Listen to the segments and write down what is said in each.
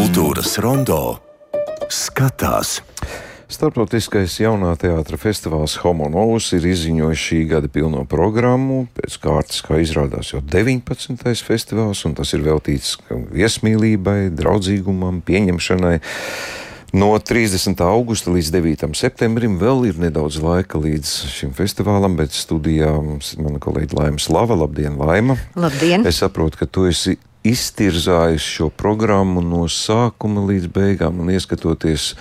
Kultūras rondo skatās. Startautiskais jaunā teātra festivāls Homo Novus ir izziņojis šī gada pilno programmu. Pēc kārtas, kā izrādās, jau 19. festivāls, un tas ir veltīts viesmīlībai, draudzīgumam, pieņemšanai. No 30. augusta līdz 9. septembrim vēl ir nedaudz laika līdz šim festivālam, bet studijā mums ir mana kolēģa Laima Slava. Labdien, Laima! Labdien! Es saprotu, ka tu esi iztirzājis šo programmu no sākuma līdz beigām un ieskatoties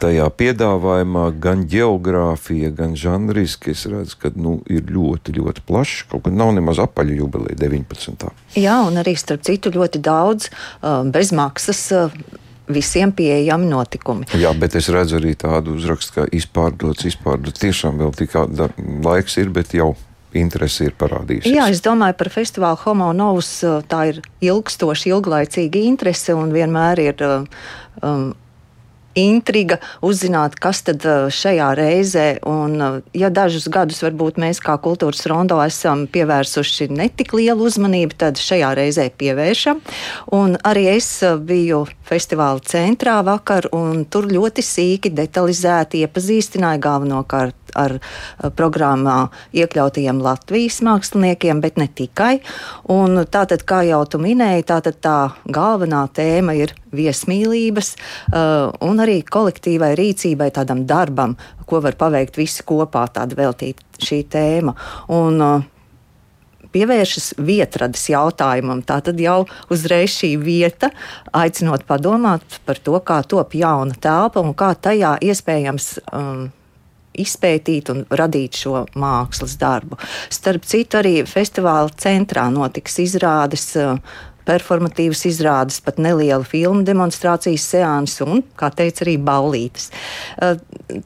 tajā piedāvājumā, gan geogrāfija, gan žanriski, es redzu, ka nu, ir ļoti, ļoti plašs. Kaut gan nav nemaz apaļa jubileja 19. Jā, un arī starp citu ļoti daudz uh, bezmaksas. Uh, visiem pieejami notikumi. Jā, bet es redzu arī tādu uzrakstu, ka izpārdots, izpārdots. Tiešām vēl tik laiks ir, bet jau interesi ir parādījusies. Jā, es domāju par festivālu Homo Novus. Tā ir ilgstoša, ilglaicīga interese un vienmēr ir um, intriga uzzināt, kas tad šajā reizē, un ja dažus gadus varbūt mēs kā kultūras rondo esam pievērsuši netik lielu uzmanību, tad šajā reizē pievēršam. Un arī es biju festivāla centrā vakar, un tur ļoti sīki detalizēti iepazīstināja galvenokārt ar programmā iekļautajiem Latvijas māksliniekiem, bet ne tikai. Un tātad, kā jau tu minēji, tātad tā galvenā tēma ir viesmīlības un arī kolektīvai rīcībai, tādam darbam, ko var paveikt visi kopā, tāda veltīta šī tēma. Un, pievēršas vietradas jautājumam. Tā tad jau uzreiz šī vieta, aicinot padomāt par to, kā top jauna telpa un kā tajā iespējams um, izpētīt un radīt šo mākslas darbu. Starp citu, arī festivāla centrā notiks izrādes performatīvas izrādes, pat neliela filmu demonstrācijas seanses un, kā teica, arī ballītes. Uh,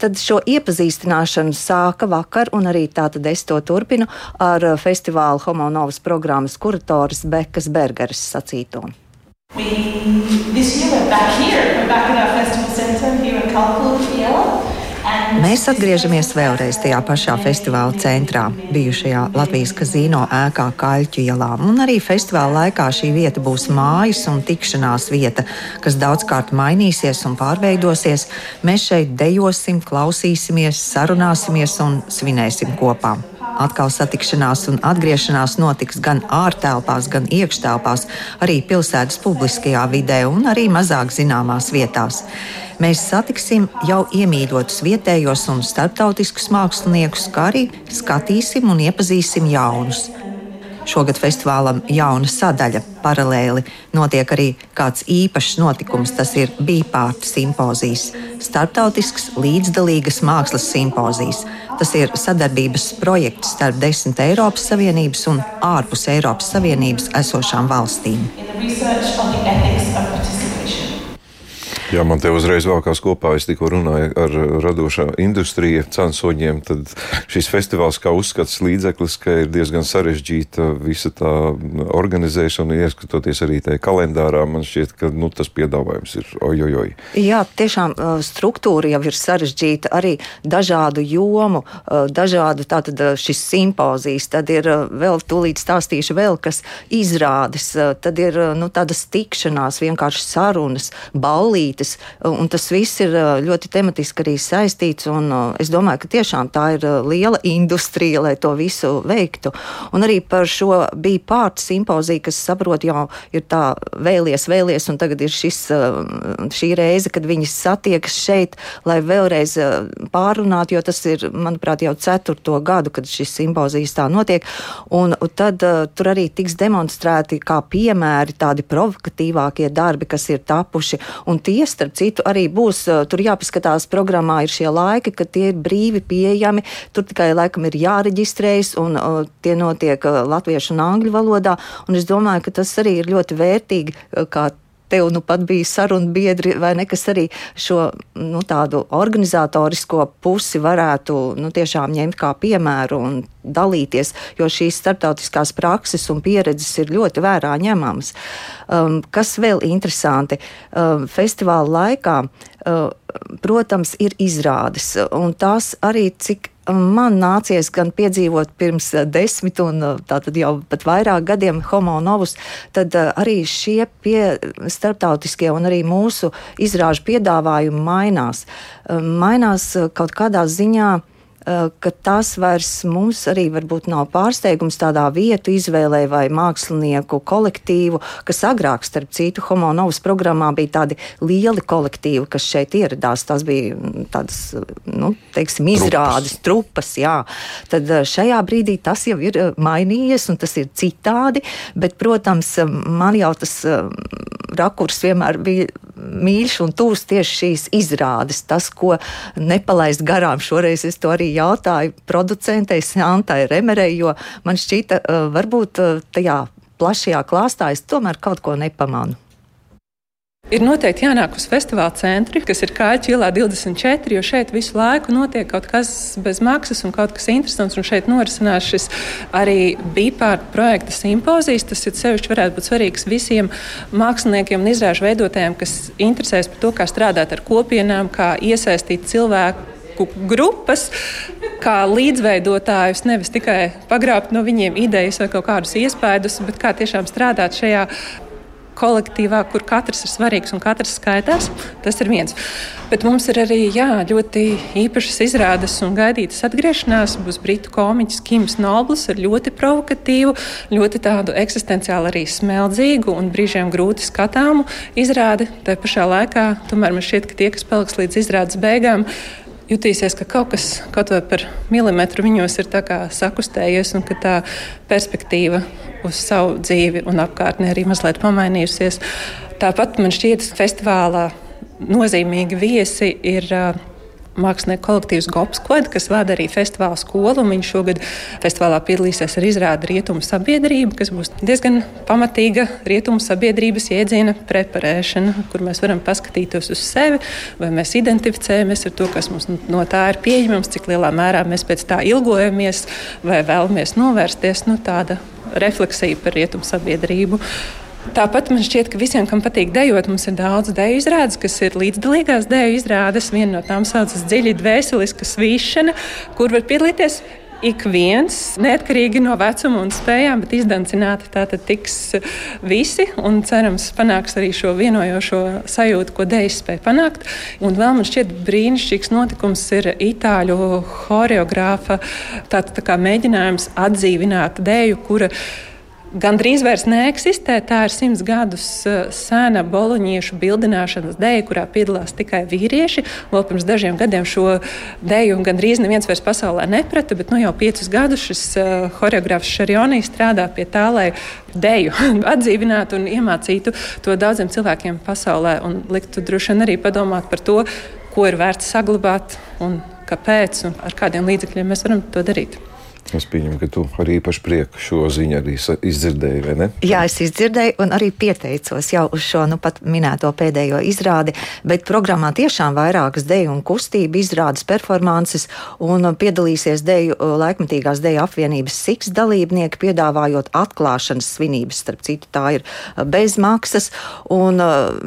tad šo iepazīstināšanu sāka vakar, un arī tātad es to turpinu ar festivāla Homonovas programmas kuratoras Bekas Bergeres sacīto. We, this year we're back here. We're back at our festival centre here in Kalpulu, Fiala. Mēs atgriežamies vēlreiz tajā pašā festivāla centrā, bijušajā Latvijas kazino ēkā Kaļķu ielā. Un arī festivāla laikā šī vieta būs mājas un tikšanās vieta, kas daudzkārt mainīsies un pārveidosies. Mēs šeit dejosim, klausīsimies, sarunāsimies un svinēsim kopā. Atkal satikšanās un atgriešanās notiks gan ārtelpās, gan iekštelpās, arī pilsētas publiskajā vidē un arī mazāk zināmās vietās. Mēs satiksim jau iemīļotus vietējos un starptautiskus māksliniekus, kā arī skatīsim un iepazīsim jaunus. Šogad festivālam jauna sadaļa paralēli notiek arī kāds īpašs notikums. Tas ir Bīpārta simpozijas, starptautisks līdzdalīgas mākslas simpozijas. Tas ir sadarbības projekts starp desmit Eiropas Savienības un ārpus Eiropas Savienības esošām valstīm. Jā, man te uzreiz vākās kopā, es tikko runāju ar radošā industrija censoņiem, tad šis festivāls kā uzskats līdzeklis, ka ir diezgan sarežģīta visa tā organizēšana, ieskatoties arī tajā kalendārā, man šķiet, ka nu, tas piedāvājums ir ojojoj. Jā, tiešām struktūra jau ir sarežģīta, arī dažādu jomu, dažādu tātad šis simpozijas, tad ir vēl tūlīt stāstīšu vēl, kas izrādes, tad ir nu, tādas tikšanās, vienkārši sarunas, ballītes, lietas, un tas viss ir ļoti tematiski arī saistīts. Es domāju, ka tiešām tā ir liela industrija, lai to visu veiktu. Un arī par šo bija pārta simpozija, kas saprot, jau ir tā vēlies, vēlies, un tagad ir šis, šī reize, kad viņi satiekas šeit, lai vēlreiz pārunātu, jo tas ir, manuprāt, jau ceturto gadu, kad šis simpozijas tā notiek. Un tad tur arī tiks demonstrēti kā piemēri tādi provokatīvākie darbi, kas ir tapuši. Un tie starp citu, arī būs tur jāpaskatās programmā, ir šie laiki, kad tie ir brīvi pieejami. Tur tikai laikam ir jāreģistrējas, un uh, tie notiek uh, latviešu un angļu valodā. Un es domāju, ka tas arī ir ļoti vērtīgi, kā tev nu pat bija saruna biedri, vai ne, kas arī šo nu, tādu organizatorisko pusi varētu nu, tiešām ņemt kā piemēru un dalīties, jo šīs starptautiskās prakses un pieredzes ir ļoti vērā ņemamas. Um, kas vēl interesanti? Um, festivāla laikā, uh, protams, ir izrādes, un tās arī, cik man nācies gan piedzīvot pirms desmit un tātad jau pat vairāk gadiem homo novus, tad arī šie pie, starptautiskie un arī mūsu izrāžu piedāvājumi mainās. Mainās kaut kādā ziņā Eh, ka tas vairs mums arī varbūt nav pārsteigums tādā vietu izvēlē vai mākslinieku kolektīvu, kas agrāk, starp citu, Homo Novas programmā bija tādi lieli kolektīvi, kas šeit ieradās. Tas bija mm, tādas, nu, teiksim, izrādes, trupas, jā. Tad eh, šajā brīdī tas jau ir eh, mainījies un tas ir citādi, bet, protams, man jau tas rakurs vienmēr bija mīļš un tūs tieši šīs izrādes. Tas, ko nepalaist garām, šoreiz es to arī jautāju producentei Santai Remerei, jo man šķita, varbūt tajā plašajā klāstā es tomēr kaut ko nepamanu. Ir noteikti jānāk uz festivāla centri, kas ir Kāķa ielā 24, jo šeit visu laiku notiek kaut kas bez maksas un kaut kas interesants. Šeit norisinās šis arī bipārta projekta simpozijas. Tas ir sevišķi varētu būt svarīgs visiem māksliniekiem un izrāžu veidotājiem, kas interesēs par to, kā strādāt ar kopienām, kā iesaistīt cilvēku grupas, kā līdzveidotājus, nevis tikai pagrābt no viņiem idejas vai kaut kādus iespaidus, bet kā tiešām strādāt šajā kolektīvā, kur katrs ir svarīgs un katrs skaitās. Tas ir viens. Bet mums ir arī jā, ļoti īpašas izrādes un gaidītas atgriešanās. Būs britu komiķis Kims Noblis ar ļoti provokatīvu, ļoti tādu eksistenciāli arī smeldzīgu un brīžiem grūti skatāmu izrādi. Tā pašā laikā tomēr man šķiet, ka tie, kas paliks līdz izrādes beigām, jutīsies, ka kaut kas kaut vai par milimetru viņos ir sakustējies un ka tā perspektīva uz savu dzīvi un apkārtni arī mazliet pamainījusies. Tāpat man šķiet, ka festivālā nozīmīgi viesi ir. Uh, mākslinieku kolektīvs Gopskod, kas vada arī festivāla skolu. Viņš šogad festivālā piedalīsies ar izrādi Rietumu sabiedrību, kas būs diezgan pamatīga rietumu sabiedrības jēdziena preparēšana, kur mēs varam paskatīties uz sevi, vai mēs identificējamies ar to, kas mums no tā ir pieejams, cik lielā mērā mēs pēc tā ilgojamies vai vēlamies novērsties. Nu, tāda refleksija par rietumu sabiedrību. Tāpat man šķiet, ka visiem, kam patīk dejot, mums ir daudz deju izrādes, kas ir līdzdalīgās deju izrādes. Viena no tām saucas dziļi dvēseliska svīšana, kur var piedalīties ik viens, neatkarīgi no vecuma un spējām, bet izdancināti tātad tiks visi un cerams panāks arī šo vienojošo sajūtu, ko dēļas spēja panākt. Un vēl man šķiet brīnišķīgs notikums ir itāļu horeogrāfa tāds tā kā mēģinājums atdzīvināt dēju, kura gandrīz vairs neeksistē. Tā ir simts gadus eh, sena boloņiešu bildināšanas dēļa, kurā piedalās tikai vīrieši. Vēl pirms dažiem gadiem šo dēļu gandrīz neviens vairs pasaulē neprata, bet nu, jau piecus gadus šis eh, choreogrāfs Šarjonī strādā pie tā, lai dēļu atdzīvinātu un iemācītu to daudziem cilvēkiem pasaulē un liktu droši vien arī padomāt par to, ko ir vērts saglabāt un kāpēc un ar kādiem līdzekļiem mēs varam to darīt. Es pieņemu, ka tu ar īpašu prieku šo ziņu arī izdzirdēji, vai ne? Jā, es izdzirdēju un arī pieteicos jau uz šo nu pat minēto pēdējo izrādi, bet programmā tiešām vairākas deju un kustību izrādes performances un piedalīsies deju laikmatīgās deju apvienības siks dalībnieki, piedāvājot atklāšanas svinības, starp citu tā ir bez maksas, un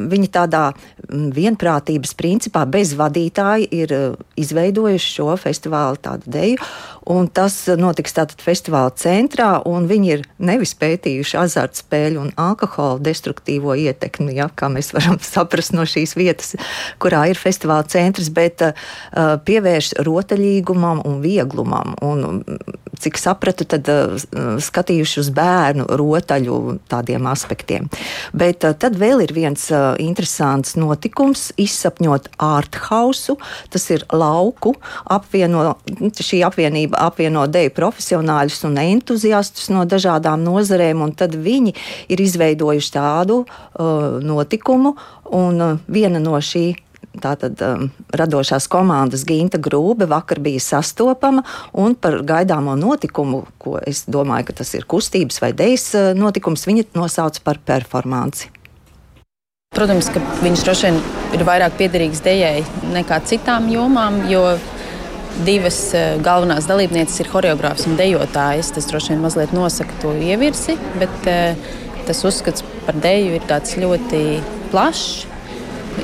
viņi tādā vienprātības principā bez vadītāja ir izveidojuši šo festivālu tādu deju, un tas notiks tātad festivāla centrā, un viņi ir nevis pētījuši azartspēļu un alkohola destruktīvo ietekmi, ja, kā mēs varam saprast no šīs vietas, kurā ir festivāla centrs, bet uh, pievērš rotaļīgumam un vieglumam. Un, cik sapratu, tad uh, skatījuši uz bērnu rotaļu tādiem aspektiem. Bet uh, tad vēl ir viens interesants notikums - izsapņot ārthausu. Tas ir lauku apvieno, šī apvienība apvieno deju profesionāļus un entuziastus no dažādām nozarēm, un tad viņi ir izveidojuši tādu uh, notikumu, un uh, viena no šī Tātad um, radošās komandas Ginta Grūbe vakar bija sastopama un par gaidāmo notikumu, ko es domāju, ka tas ir kustības vai dejas uh, notikums, viņa nosauca par performanci. Protams, ka viņš droši vien ir vairāk piederīgs dejai nekā citām jomām, jo divas uh, galvenās dalībnieces ir choreogrāfs un dejotājas. Tas droši vien mazliet nosaka to ievirsi, bet uh, tas uzskats par deju ir ļoti plašs.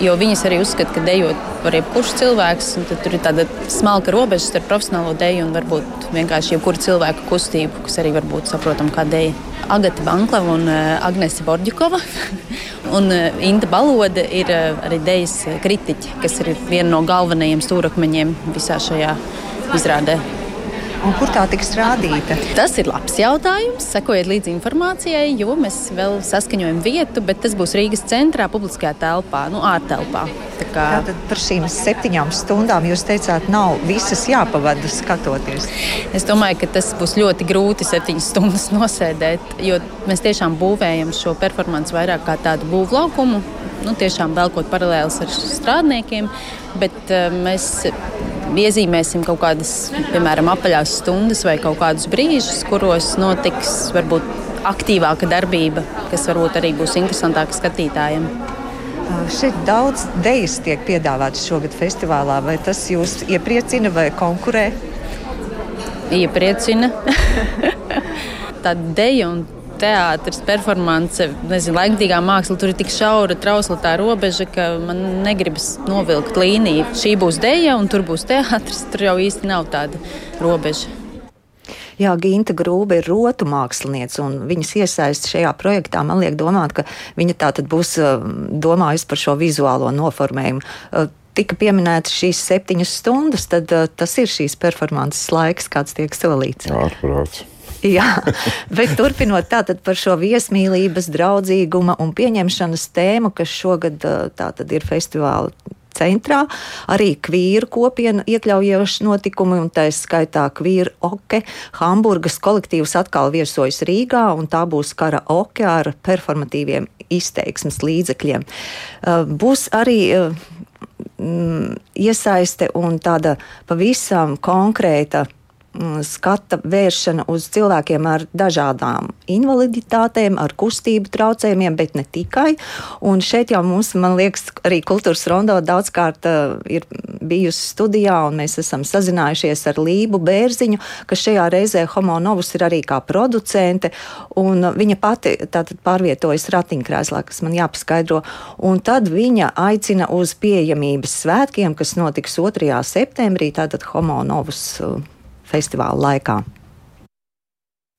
Jo viņas arī uzskata, ka dejot var jebkurš cilvēks. Tur ir tāda smalka robeža starp profesionālo deju un varbūt vienkārši jebkuru cilvēku kustību, kas arī var būt saprotama kā deja. Agata Banklava un uh, Agnese Borģikova. un uh, Inta Balode ir uh, arī dejas kritiķi, kas ir viena no galvenajiem stūrakmeņiem visā šajā izrādē. Un kur tā tiks rādīta? Tas ir labs jautājums. Sekojiet līdzi informācijai, jo mēs vēl saskaņojam vietu, bet tas būs Rīgas centrā, publiskajā telpā, nu, ārtelpā. Tā kā... Tātad par šīm septiņām stundām jūs teicāt, nav visas jāpavada skatoties. Es domāju, ka tas būs ļoti grūti septiņas stundas nosēdēt, jo mēs tiešām būvējam šo performanci vairāk kā tādu būvlaukumu. Nu, tiešām velkot paralēlus ar strādniekiem, bet uh, mēs iezīmēsim kaut kādas, piemēram, apaļās stundas vai kaut kādus brīžus, kuros notiks varbūt aktīvāka darbība, kas varbūt arī būs interesantāka skatītājiem. Šeit daudz idejas tiek piedāvātas šogad festivālā. Vai tas jūs iepriecina vai konkurē? Iepriecina. Tā deja un teātris, performance, nezinu, laikmatīgā māksla, tur ir tik šaura, trausla tā robeža, ka man negribas novilkt līniju. Šī būs deja un tur būs teātris, tur jau īsti nav tāda robeža. Jā, Ginta Grūba ir rotu mākslinieca, un viņas iesaist šajā projektā man liek domāt, ka viņa tā tad būs domājusi par šo vizuālo noformējumu. Tika pieminētas šīs septiņas stundas, tad tas ir šīs performances laiks, kāds tiek solīts. Ārprāts. Jā, bet turpinot tātad par šo viesmīlības, draudzīguma un pieņemšanas tēmu, kas šogad tātad ir festivāla centrā. Arī kvīru kopienu iekļaujoši notikumi, un tā skaitā kvīru oke. Hamburgas kolektīvs atkal viesojas Rīgā, un tā būs kara oke ar performatīviem izteiksmes līdzekļiem. Būs arī iesaiste un tāda pavisam konkrēta skata vēršana uz cilvēkiem ar dažādām invaliditātēm, ar kustību traucējumiem, bet ne tikai. Un šeit jau mums, man liekas, arī kultūras rondo daudzkārt uh, ir bijusi studijā, un mēs esam sazinājušies ar Lību Bērziņu, kas šajā reizē Homo Novus ir arī kā producente, un viņa pati tātad pārvietojas ratiņkrēslā, kas man jāpaskaidro, un tad viņa aicina uz pieejamības svētkiem, kas notiks 2. septembrī, tātad Homo Novus uh, festivāla laikā.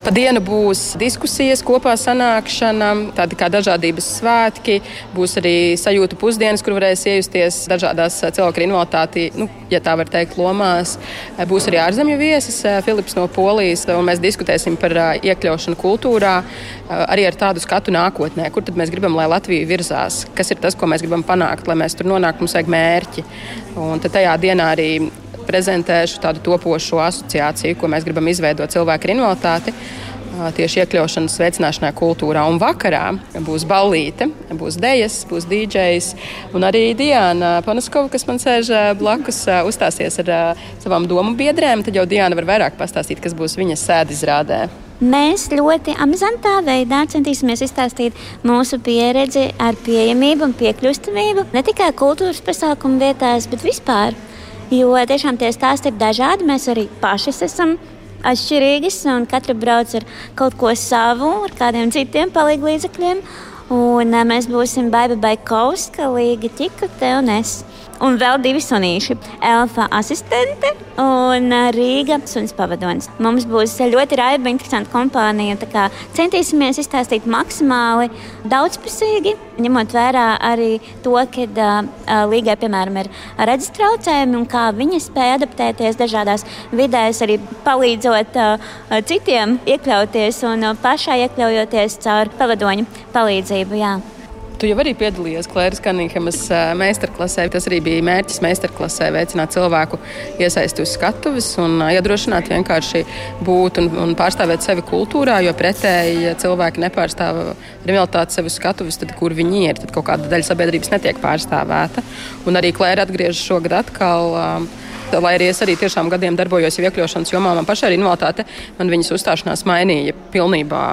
Pa dienu būs diskusijas, kopā sanākšana, tādi kā dažādības svētki. Būs arī sajūta pusdienas, kur varēs iejusties dažādās cilvēku ar invaliditāti, nu, ja tā var teikt, lomās. Būs arī ārzemju viesis, Filips no Polijas, un mēs diskutēsim par iekļaušanu kultūrā, arī ar tādu skatu nākotnē, kur tad mēs gribam, lai Latvija virzās, kas ir tas, ko mēs gribam panākt, lai mēs tur nonāktu, mums vajag mērķi. Un tad tajā dienā arī prezentēšu tādu topošo asociāciju, ko mēs gribam izveidot cilvēku ar invaliditāti. Tieši iekļaušanas veicināšanā kultūrā. Un vakarā būs ballīte, būs dejas, būs DJs. Un arī Diana Panaskova, kas man sēž blakus, uzstāsies ar savām domu biedrēm. Tad jau Diana var vairāk pastāstīt, kas būs viņas sēdizrādē. Mēs ļoti amizantā veidā centīsimies izstāstīt mūsu pieredzi ar pieejamību un piekļūstamību ne tikai kultūras pasākumu vietās, bet vispār. Jo tiešām tie stāsti ir dažādi. Mēs arī paši esam atšķirīgas, un katra brauc ar kaut ko savu, ar kādiem citiem palīdzekļiem. Un mēs būsim Baiba Baikovska, Līga Čikute un es un vēl divi sunīši - Elfa asistente un Rīga suns pavadonis. Mums būs ļoti raiba, interesanta kompānija. Centīsimies izstāstīt maksimāli daudzpusīgi, ņemot vērā arī to, ka uh, Līgai, piemēram, ir redzes traucējumi un kā viņa spēja adaptēties dažādās vidēs, arī palīdzot uh, citiem iekļauties un uh, pašai iekļaujoties caur pavadoņu palīdzību. Jā. Tu jau arī piedalījies Klēras Kanīhamas meistarklasē. Tas arī bija mērķis meistarklasē veicināt cilvēku iesaisti uz skatuves un iedrošināt vienkārši būt un, un pārstāvēt sevi kultūrā, jo pretēji, ja cilvēki nepārstāv realitāti sevi uz skatuves, tad kur viņi ir, tad kaut kāda daļa sabiedrības netiek pārstāvēta. Un arī Klēra atgriežas šogad atkal. Um, lai arī es arī tiešām gadiem darbojos iekļaušanas jomā, man pašai ir invaliditāte. Man viņas uzstāšanās mainīja pilnībā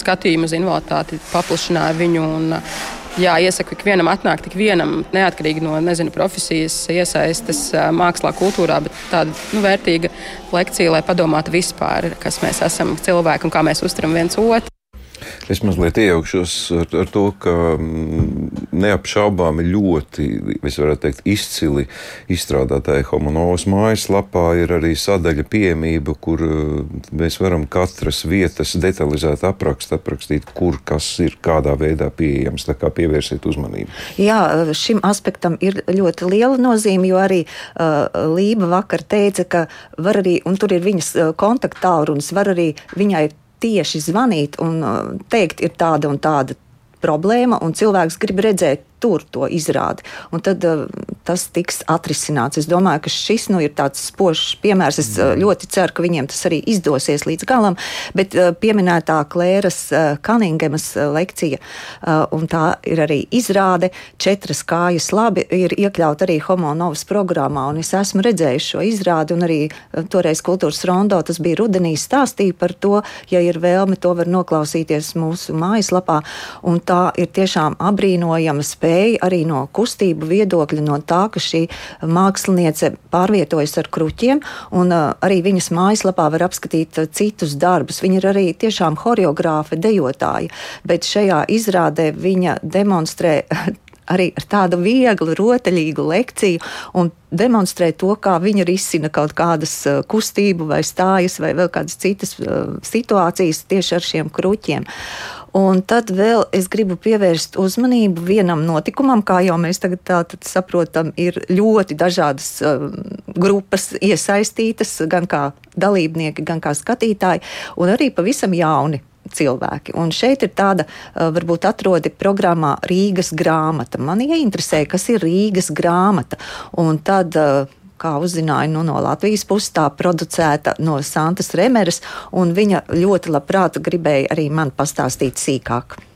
skatījumu uz invaliditāti, paplašināja viņu. Un, Jā, iesaku ikvienam atnākt, tik vienam, neatkarīgi no nezinu, profesijas, iesaistes mākslā, kultūrā, bet tāda nu, vērtīga lekcija, lai padomātu vispār, kas mēs esam cilvēki un kā mēs uztveram viens otru. Es mazliet iejaukšos ar, ar to, ka mm, neapšaubāmi ļoti, es varētu teikt, izcili izstrādātāji Homonovas mājaslapā ir arī sadaļa pieejamība, kur eh, mēs varam katras vietas detalizēt aprakst, aprakstīt, kur kas ir kādā veidā pieejams. Tā kā pievērsiet uzmanību. Jā, šim aspektam ir ļoti liela nozīme, jo arī uh, Lība vakar teica, ka var arī, un tur ir viņas kontaktālrunis, var arī viņai tieši zvanīt un uh, teikt, ir tāda un tāda problēma, un cilvēks grib redzēt tur to izrādi. Un tad uh, tas tiks atrisināts. Es domāju, ka šis nu, ir tāds spožs piemērs. Es uh, ļoti ceru, ka viņiem tas arī izdosies līdz galam. Bet uh, pieminētā Klēras uh, Kaningemas uh, lekcija, uh, un tā ir arī izrāde, četras kājas labi, ir iekļaut arī Homo Novas programmā. Un es esmu redzējis šo izrādi, un arī uh, toreiz kultūras rondo tas bija rudenī stāstīja par to, ja ir vēlme, to var noklausīties mūsu mājaslapā. Un tā ir tiešām apbrīnojama spēja spēja arī no kustību viedokļa, no tā, ka šī māksliniece pārvietojas ar kruķiem, un uh, arī viņas mājaslapā var apskatīt uh, citus darbus. Viņa ir arī tiešām horeogrāfe, dejotāja, bet šajā izrādē viņa demonstrē arī ar tādu vieglu, rotaļīgu lekciju un demonstrē to, kā viņa risina kaut kādas uh, kustību vai stājas vai vēl kādas citas situācijas tieši ar šiem kruķiem. Un tad vēl es gribu pievērst uzmanību vienam notikumam, kā jau mēs tagad tā, saprotam, ir ļoti dažādas uh, grupas iesaistītas, gan kā dalībnieki, gan kā skatītāji, un arī pavisam jauni cilvēki. Un šeit ir tāda, uh, varbūt atrodi programmā Rīgas grāmata. Man ieinteresē, kas ir Rīgas grāmata. Un tad uh, kā uzzināju nu, no Latvijas puses, tā producēta no Santas Remeras, un viņa ļoti labprāt gribēja arī man pastāstīt sīkāk.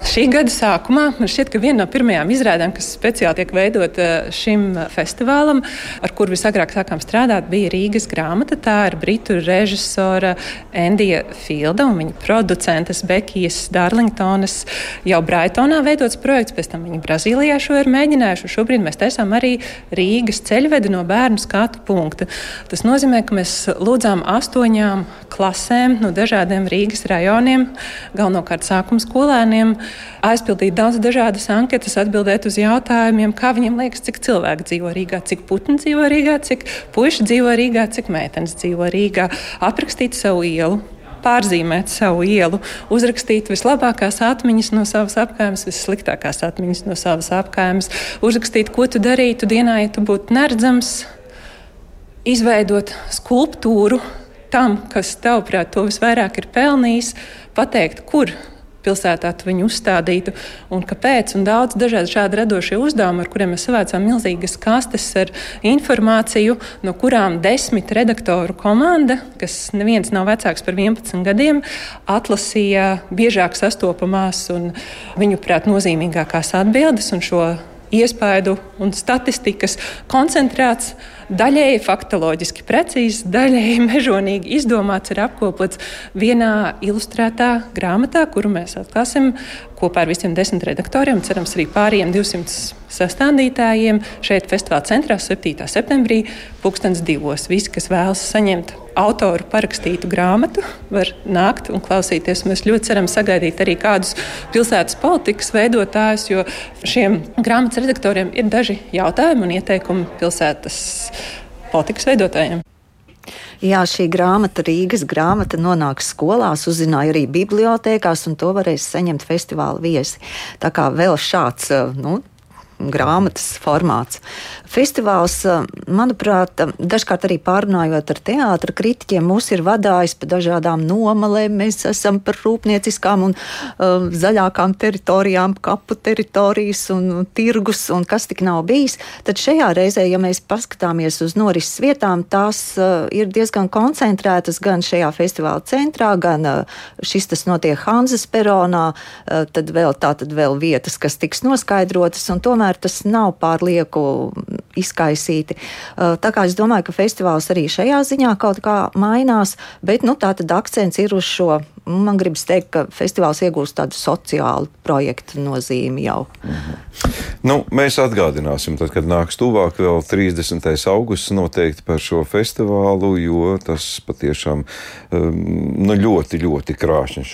Šī gada sākumā man šķiet, ka viena no pirmajām izrādēm, kas speciāli tiek veidota eh, šim festivālam, ar kuru visagrāk sākām strādāt, bija Rīgas grāmata. Tā ir britu režisora Endija Fielda un viņa producentes Bekijas Darlingtonas jau Braitonā veidots projekts, pēc tam viņi Brazīlijā šo ir mēģinājuši. Šobrīd mēs taisām arī Rīgas ceļvedi no bērnu skatu punkta. Tas nozīmē, ka mēs lūdzām astoņām klasēm no dažādiem Rīgas rajoniem, galvenokārt sākuma skolēniem aizpildīt daudz dažādas anketas, atbildēt uz jautājumiem, kā viņiem liekas, cik cilvēki dzīvo Rīgā, cik putni dzīvo Rīgā, cik puiši dzīvo Rīgā, cik meitenes dzīvo Rīgā, aprakstīt savu ielu pārzīmēt savu ielu, uzrakstīt vislabākās atmiņas no savas apgājumas, vissliktākās atmiņas no savas apgājumas, uzrakstīt, ko tu darītu dienā, ja tu būtu neredzams, izveidot skulptūru tam, kas tavuprāt to visvairāk ir pelnījis, pateikt, kur pilsētā viņu uzstādītu un kāpēc. Un daudz dažādu šādu radošie uzdevumi, ar kuriem mēs savācām milzīgas kastes ar informāciju, no kurām desmit redaktoru komanda, kas neviens nav vecāks par 11 gadiem, atlasīja biežāk sastopamās un viņuprāt nozīmīgākās atbildes un šo iespaidu un statistikas koncentrēts daļēji faktoloģiski precīzs, daļēji mežonīgi izdomāts, ir apkopots vienā ilustrētā grāmatā, kuru mēs atklāsim kopā ar visiem desmit redaktoriem, cerams, arī pārējiem 200 sastādītājiem šeit festivāla centrā 7. septembrī, 2002. Visi, kas vēlas saņemt autoru parakstītu grāmatu, var nākt un klausīties. Mēs ļoti ceram sagaidīt arī kādus pilsētas politikas veidotājus, jo šiem grāmatas redaktoriem ir daži jautājumi un ieteikumi pilsētas politikas veidotājiem. Jā, šī grāmata, Rīgas grāmata, nonāks skolās, uzzināja arī bibliotekās, un to varēs saņemt festivāla viesi. Tā kā vēl šāds nu, grāmatas formāts. Festivāls, eh, manuprāt, dažkārt arī pārunājot ar teātra kritiķiem, mūs ir vadājis pa dažādām nomalēm. Mēs esam par rūpnieciskām un uh, zaļākām teritorijām, kapu teritorijas un tirgus un kas tik nav bijis. Tad šajā reizē, ja mēs paskatāmies uz norises vietām, tās uh, ir diezgan koncentrētas gan šajā festivāla centrā, gan uh, šis tas notiek Hanzas peronā, uh, tad vēl tā tad vēl vietas, kas tiks noskaidrotas, un tomēr tas nav pārlieku izkaisīti. Uh, tā kā es domāju, ka festivāls arī šajā ziņā kaut kā mainās, bet nu, tā tad akcents ir uz šo. Man gribas teikt, ka festivāls iegūst tādu sociālu projektu nozīmi jau. Mhm. Nu, mēs atgādināsim, tad, kad nāks tuvāk vēl 30. augusts noteikti par šo festivālu, jo tas patiešām um, nu, ļoti, ļoti krāšņs